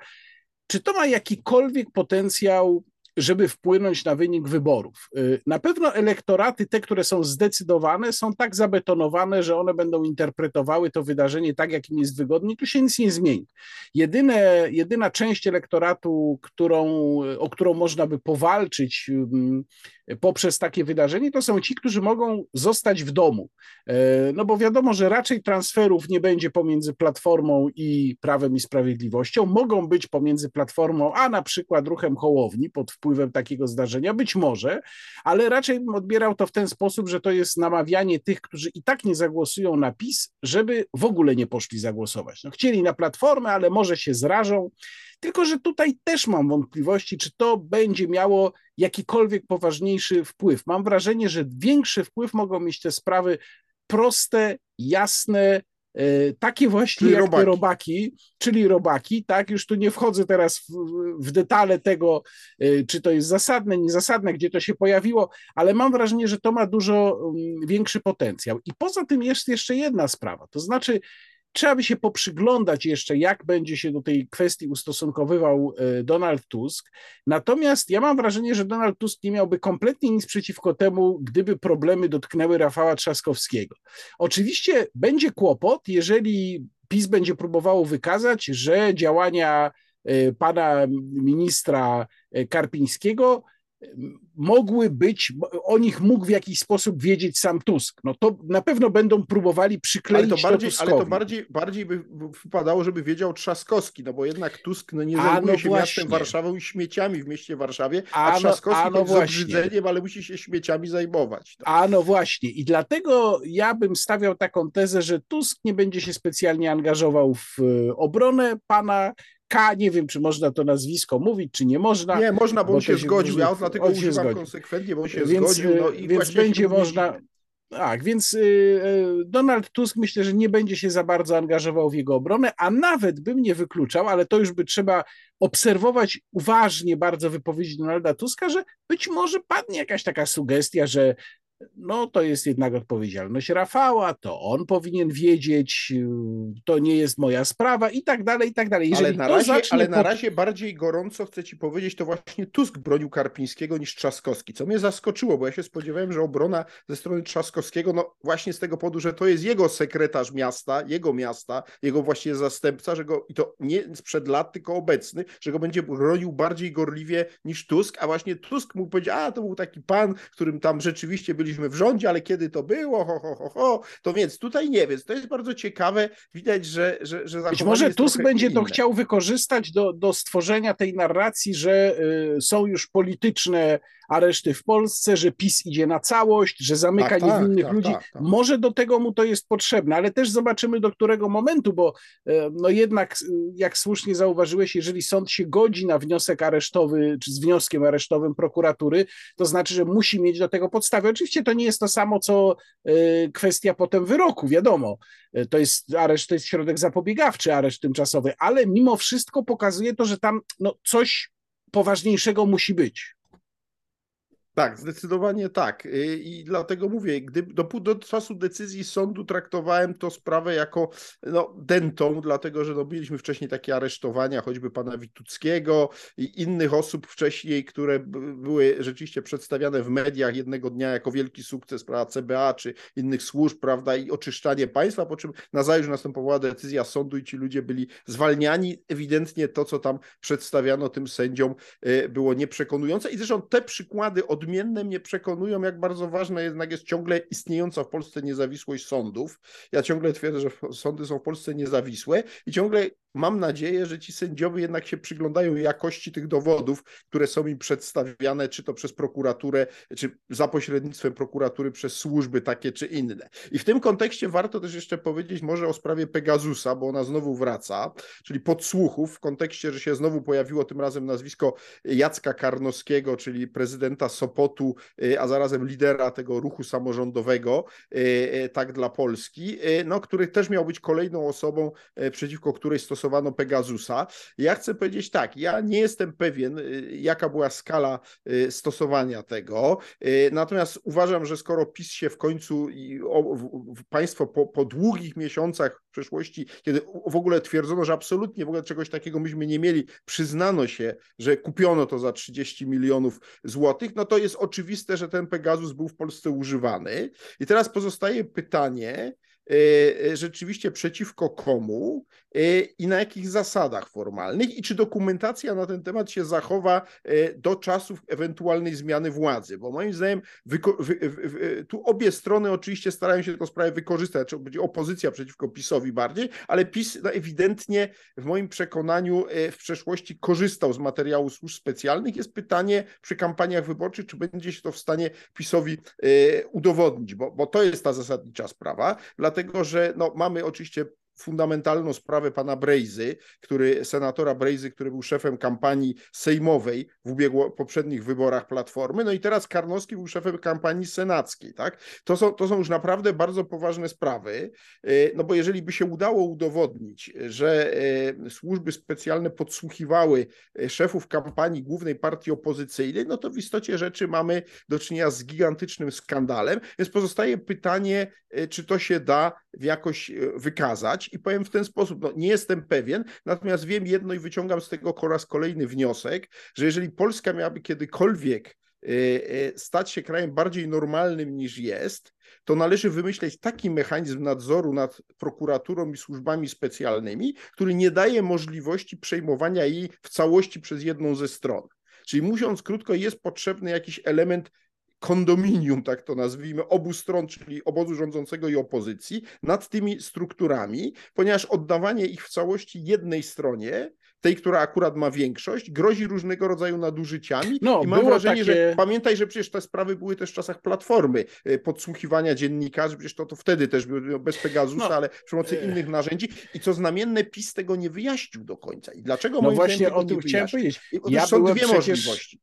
czy to ma jakikolwiek potencjał żeby wpłynąć na wynik wyborów. Y, na pewno elektoraty, te, które są zdecydowane, są tak zabetonowane, że one będą interpretowały to wydarzenie tak, jak im jest wygodnie, tu się nic nie zmieni. Jedyne, jedyna część elektoratu, którą, o którą można by powalczyć poprzez takie wydarzenie, to są ci, którzy mogą zostać w domu. E, no bo wiadomo, że raczej transferów nie będzie pomiędzy Platformą i Prawem i Sprawiedliwością. Mogą być pomiędzy Platformą, a na przykład ruchem Hołowni pod wpływem takiego zdarzenia, być może, ale raczej bym odbierał to w ten sposób, że to jest namawianie tych, którzy i tak nie zagłosują na PiS, żeby w ogóle nie poszli zagłosować. No, chcieli na Platformę, ale może się zrażą. Tylko, że tutaj też mam wątpliwości, czy to będzie miało jakikolwiek poważniejszy wpływ. Mam wrażenie, że większy wpływ mogą mieć te sprawy proste, jasne, takie właśnie czyli jak robaki. te robaki, czyli robaki, tak, już tu nie wchodzę teraz w, w, detale tego, e, czy to jest zasadne, niezasadne, gdzie to się pojawiło, ale mam wrażenie, że to ma dużo mm, większy potencjał. I poza tym jest jeszcze jedna sprawa, to znaczy Trzeba by się poprzyglądać jeszcze, jak będzie się do tej kwestii ustosunkowywał e, Donald Tusk. Natomiast ja mam wrażenie, że Donald Tusk nie miałby kompletnie nic przeciwko temu, gdyby problemy dotknęły Rafała Trzaskowskiego. Oczywiście będzie kłopot, jeżeli PiS będzie próbowało wykazać, że działania e, pana ministra e, Karpińskiego mogły być, o nich mógł w jakiś sposób wiedzieć sam Tusk. No to na pewno będą próbowali przykleić ale to bardziej, to Ale to bardziej, bardziej by wypadało, żeby wiedział Trzaskowski, no bo jednak Tusk no nie zajmuje no się właśnie. miastem Warszawą i śmieciami w mieście Warszawie, a, a Trzaskowski a no, obrzydzeniem, ale musi się śmieciami zajmować. No. A no właśnie i dlatego ja bym stawiał taką tezę, że Tusk nie będzie się specjalnie angażował w e, obronę pana K, nie wiem, czy można to nazwisko mówić, czy nie można. Nie, można, bo, bo on się zgodził. Ja dlatego używam zgodził. konsekwentnie, bo on się więc, zgodził. No i więc będzie można. Tak, więc y, y, Donald Tusk myślę, że nie będzie się za bardzo angażował w jego obronę, a nawet bym nie wykluczał, ale to już by trzeba obserwować uważnie bardzo wypowiedzi Donalda Tuska, że być może padnie jakaś taka sugestia, że no to jest jednak odpowiedzialność Rafała, to on powinien wiedzieć, to nie jest moja sprawa i tak dalej, i tak dalej. Jeżeli ale na, razie, ale na razie bardziej gorąco chcę ci powiedzieć, to właśnie Tusk bronił Karpińskiego niż Trzaskowski, co mnie zaskoczyło, bo ja się spodziewałem, że obrona ze strony Trzaskowskiego, no właśnie z tego powodu, że to jest jego sekretarz miasta, jego miasta, jego właściwie zastępca, że go, i to nie sprzed lat, tylko obecny, że go będzie bronił bardziej gorliwie niż Tusk, a właśnie Tusk mógł powiedzieć, a to był taki pan, którym tam rzeczywiście byliśmy w rządzie, ale kiedy to było, ho, ho, ho, ho, to więc tutaj nie, więc to jest bardzo ciekawe, widać, że, że, że Być może Tusk będzie inne. to chciał wykorzystać do, do stworzenia tej narracji, że y, są już polityczne areszty w Polsce, że PiS idzie na całość, że zamyka tak, tak niewinnych tak, ludzi. Tak, tak. Może do tego mu to jest potrzebne, ale też zobaczymy do którego momentu, bo y, no jednak, y, jak słusznie zauważyłeś, jeżeli sąd się godzi na wniosek aresztowy, czy z wnioskiem aresztowym prokuratury, to znaczy, że musi mieć do tego podstawy. Oczywiście to nie jest to samo, co kwestia potem wyroku, wiadomo. To jest areszt, to jest środek zapobiegawczy, areszt tymczasowy, ale mimo wszystko pokazuje to, że tam no, coś poważniejszego musi być. Tak, zdecydowanie tak. Y, I dlatego mówię, gdy do, do czasu decyzji sądu traktowałem to sprawę jako no, dentą, dlatego że no, mieliśmy wcześniej takie aresztowania, choćby pana Wituckiego i innych osób wcześniej, które były rzeczywiście przedstawiane w mediach jednego dnia jako wielki sukces, prawda, CBA czy innych służb, prawda, i oczyszczanie państwa, po czym nazajutrz następowała decyzja sądu i ci ludzie byli zwalniani. Ewidentnie to, co tam przedstawiano tym sędziom y, było nieprzekonujące i zresztą te przykłady od odmienne mnie przekonują, jak bardzo ważna jednak jest ciągle istniejąca w Polsce niezawisłość sądów. Ja ciągle twierdzę, że sądy są w Polsce niezawisłe i ciągle mam nadzieję, że ci sędziowie jednak się przyglądają jakości tych dowodów, które są im przedstawiane, czy to przez prokuraturę, czy za pośrednictwem prokuratury przez służby takie czy inne. I w tym kontekście warto też jeszcze powiedzieć może o sprawie Pegasusa, bo ona znowu wraca, czyli podsłuchów w kontekście, że się znowu pojawiło tym razem nazwisko Jacka Karnowskiego, czyli prezydenta Sopotu, y, a zarazem lidera tego ruchu samorządowego, y, y, tak dla Polski, no, który też miał być kolejną osobą, przeciwko której stosowano stosowano Pegasusa. Ja chcę powiedzieć tak, ja nie jestem pewien, y, jaka była skala y, stosowania tego, y, natomiast uważam, że skoro PiS się w końcu państwo po, po długich miesiącach w przeszłości, kiedy w ogóle twierdzono, że absolutnie w ogóle czegoś takiego myśmy nie mieli, przyznano się, że kupiono to za 30 milionów złotych, no to jest oczywiste, że ten Pegasus był w Polsce używany. I teraz pozostaje pytanie, rzeczywiście przeciwko komu E, i na jakich zasadach formalnych i czy dokumentacja na ten temat się zachowa do czasów ewentualnej zmiany władzy, bo moim zdaniem tu obie strony oczywiście starają się tę sprawę wykorzystać, czy będzie opozycja przeciwko PiSowi bardziej, ale PiS no, ewidentnie w moim przekonaniu w przeszłości korzystał z materiału służb specjalnych. Jest pytanie przy kampaniach wyborczych, czy będzie się to w stanie PiSowi udowodnić, bo, bo to jest ta zasadnicza sprawa, dlatego że no, mamy oczywiście fundamentalną sprawę pana Brejzy, który, senatora Brejzy, który był szefem kampanii sejmowej w ubiegło, poprzednich wyborach Platformy, no i teraz Karnowski był szefem kampanii senackiej, tak? To są, to są już naprawdę bardzo poważne sprawy, e, no bo jeżeli by się udało udowodnić, że e, służby specjalne podsłuchiwały e, szefów kampanii głównej partii opozycyjnej, no to w istocie rzeczy mamy do czynienia z gigantycznym skandalem, więc pozostaje pytanie, czy to się da jakoś wykazać, i powiem w ten sposób, no nie jestem pewien, natomiast wiem jedno i wyciągam z tego po raz kolejny wniosek, że jeżeli Polska miałaby kiedykolwiek e, e, stać się krajem bardziej normalnym niż jest, to należy wymyśleć taki mechanizm nadzoru nad prokuraturą i służbami specjalnymi, który nie daje możliwości przejmowania jej w całości przez jedną ze stron. Czyli mówiąc krótko, jest potrzebny jakiś element kondominium, tak to nazwijmy, obu stron, czyli obozu rządzącego i opozycji, nad tymi strukturami, ponieważ oddawanie ich w całości jednej stronie tej, która akurat ma większość, grozi różnego rodzaju nadużyciami. No, I mam wrażenie, takie... że pamiętaj, że przecież te sprawy były też w czasach Platformy, e, podsłuchiwania dziennikarzy, przecież to, to wtedy też było bez Pegasusa, no. ale przy pomocy e. innych narzędzi. I co znamienne, PiS tego nie wyjaśnił do końca. I dlaczego no właśnie o tym chciałem powiedzieć. Ja są dwie przecież... możliwości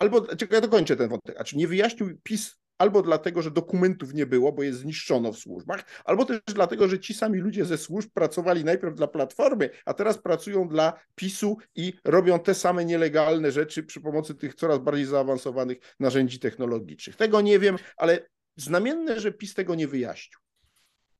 albo, czekaj, ja dokończę ten wątek, znaczy nie wyjaśnił PiS albo dlatego, że dokumentów nie było, bo je zniszczono w służbach, albo też dlatego, że ci sami ludzie ze służb pracowali najpierw dla Platformy, a teraz pracują dla PiSu i robią te same nielegalne rzeczy przy pomocy tych coraz bardziej zaawansowanych narzędzi technologicznych. Tego nie wiem, ale znamienne, że PiS tego nie wyjaśnił.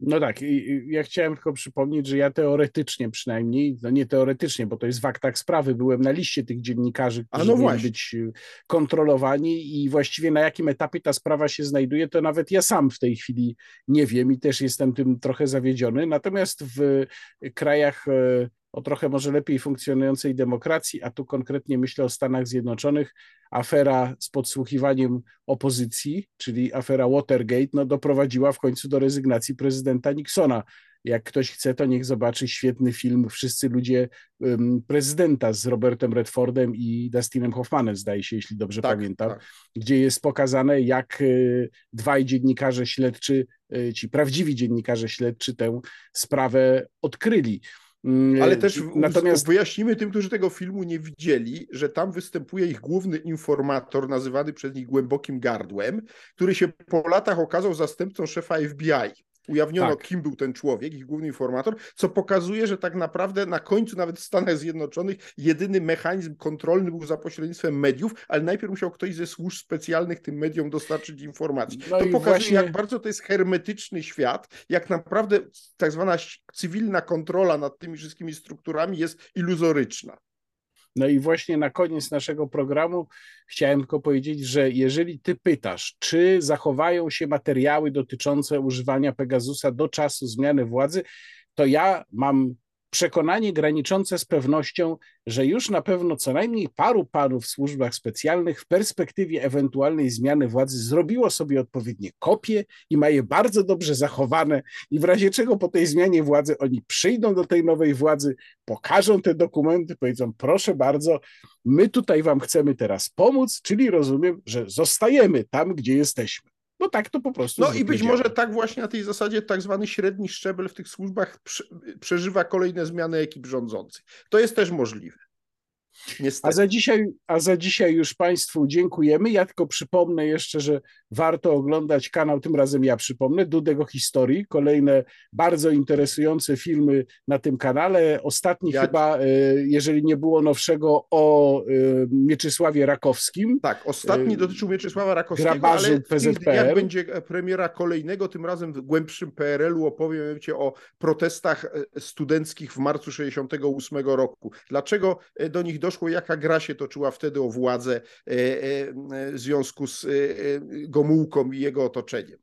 No tak, ja chciałem tylko przypomnieć, że ja teoretycznie przynajmniej, no nie teoretycznie, bo to jest w aktach sprawy, byłem na liście tych dziennikarzy, którzy no być y, kontrolowani i właściwie na jakim etapie ta sprawa się znajduje, to nawet ja sam w tej chwili nie wiem i też jestem tym trochę zawiedziony. Natomiast w krajach e, o trochę może lepiej funkcjonującej demokracji, a tu konkretnie myślę o Stanach Zjednoczonych, afera z podsłuchiwaniem opozycji, czyli afera Watergate, no doprowadziła w końcu do rezygnacji prezydenta Nixona. Jak ktoś chce, to niech zobaczy świetny film Wszyscy ludzie um, prezydenta z Robertem Redfordem i Dustinem Hoffmanem, zdaje się, jeśli dobrze tak, pamiętam, tak. gdzie jest pokazane, jak y, dwaj dziennikarze śledczy, y, ci prawdziwi dziennikarze śledczy tę sprawę odkryli. Mm, Ale też Natomiast... wyjaśnimy tym, którzy tego filmu nie widzieli, że tam występuje ich główny informator, nazywany przez nich głębokim gardłem, który się po latach okazał zastępcą szefa FBI ujawniono, tak. kim był ten człowiek, ich główny informator, co pokazuje, że tak naprawdę na końcu nawet w Stanach Zjednoczonych jedyny mechanizm kontrolny był za pośrednictwem mediów, ale najpierw musiał ktoś ze służb specjalnych tym mediom dostarczyć informacji. No to pokazuje, właśnie... jak bardzo to jest hermetyczny świat, jak naprawdę tak zwana cywilna kontrola nad tymi wszystkimi strukturami jest iluzoryczna. No i właśnie na koniec naszego programu chciałem tylko powiedzieć, że jeżeli ty pytasz, czy zachowają się materiały dotyczące używania Pegasusa do czasu zmiany władzy, to ja mam przekonanie graniczące z pewnością, że już na pewno co najmniej paru panów w służbach specjalnych w perspektywie ewentualnej zmiany władzy zrobiło sobie odpowiednie kopie i ma je bardzo dobrze zachowane i w razie czego po tej zmianie władzy oni przyjdą do tej nowej władzy, pokażą te dokumenty, powiedzą proszę bardzo, my tutaj wam chcemy teraz pomóc, czyli rozumiem, że zostajemy tam, gdzie jesteśmy. No tak to po prostu. No i być działa. może tak właśnie na tej zasadzie tak zwany średni szczebel w tych służbach przeżywa kolejne zmiany ekip rządzących. To jest też możliwe. A za, dzisiaj, a za dzisiaj już Państwu dziękujemy. Ja tylko przypomnę jeszcze, że warto oglądać kanał, tym razem ja przypomnę, Dudego Historii. Kolejne bardzo interesujące filmy na tym kanale. Ostatni ja... chyba, e, jeżeli nie było nowszego, o e, Mieczysławie Rakowskim. Tak, ostatni e, dotyczył Mieczysława Rakowskiego, Grabarzu ale PZPR. jak będzie premiera kolejnego, tym razem w głębszym PRL-u opowiem Cię o protestach studenckich w marcu 68 roku. Dlaczego do nich doszło, jaka gra się toczyła wtedy o władzę w związku z Gomułką i jego otoczeniem.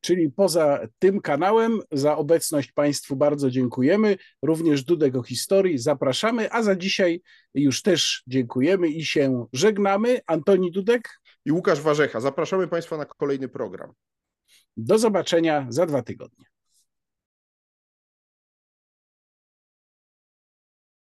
Czyli poza tym kanałem za obecność Państwu bardzo dziękujemy. Również Dudek o historii zapraszamy, a za dzisiaj już też dziękujemy i się żegnamy. Antoni Dudek i Łukasz Warzecha. Zapraszamy Państwa na kolejny program. Do zobaczenia za dwa tygodnie.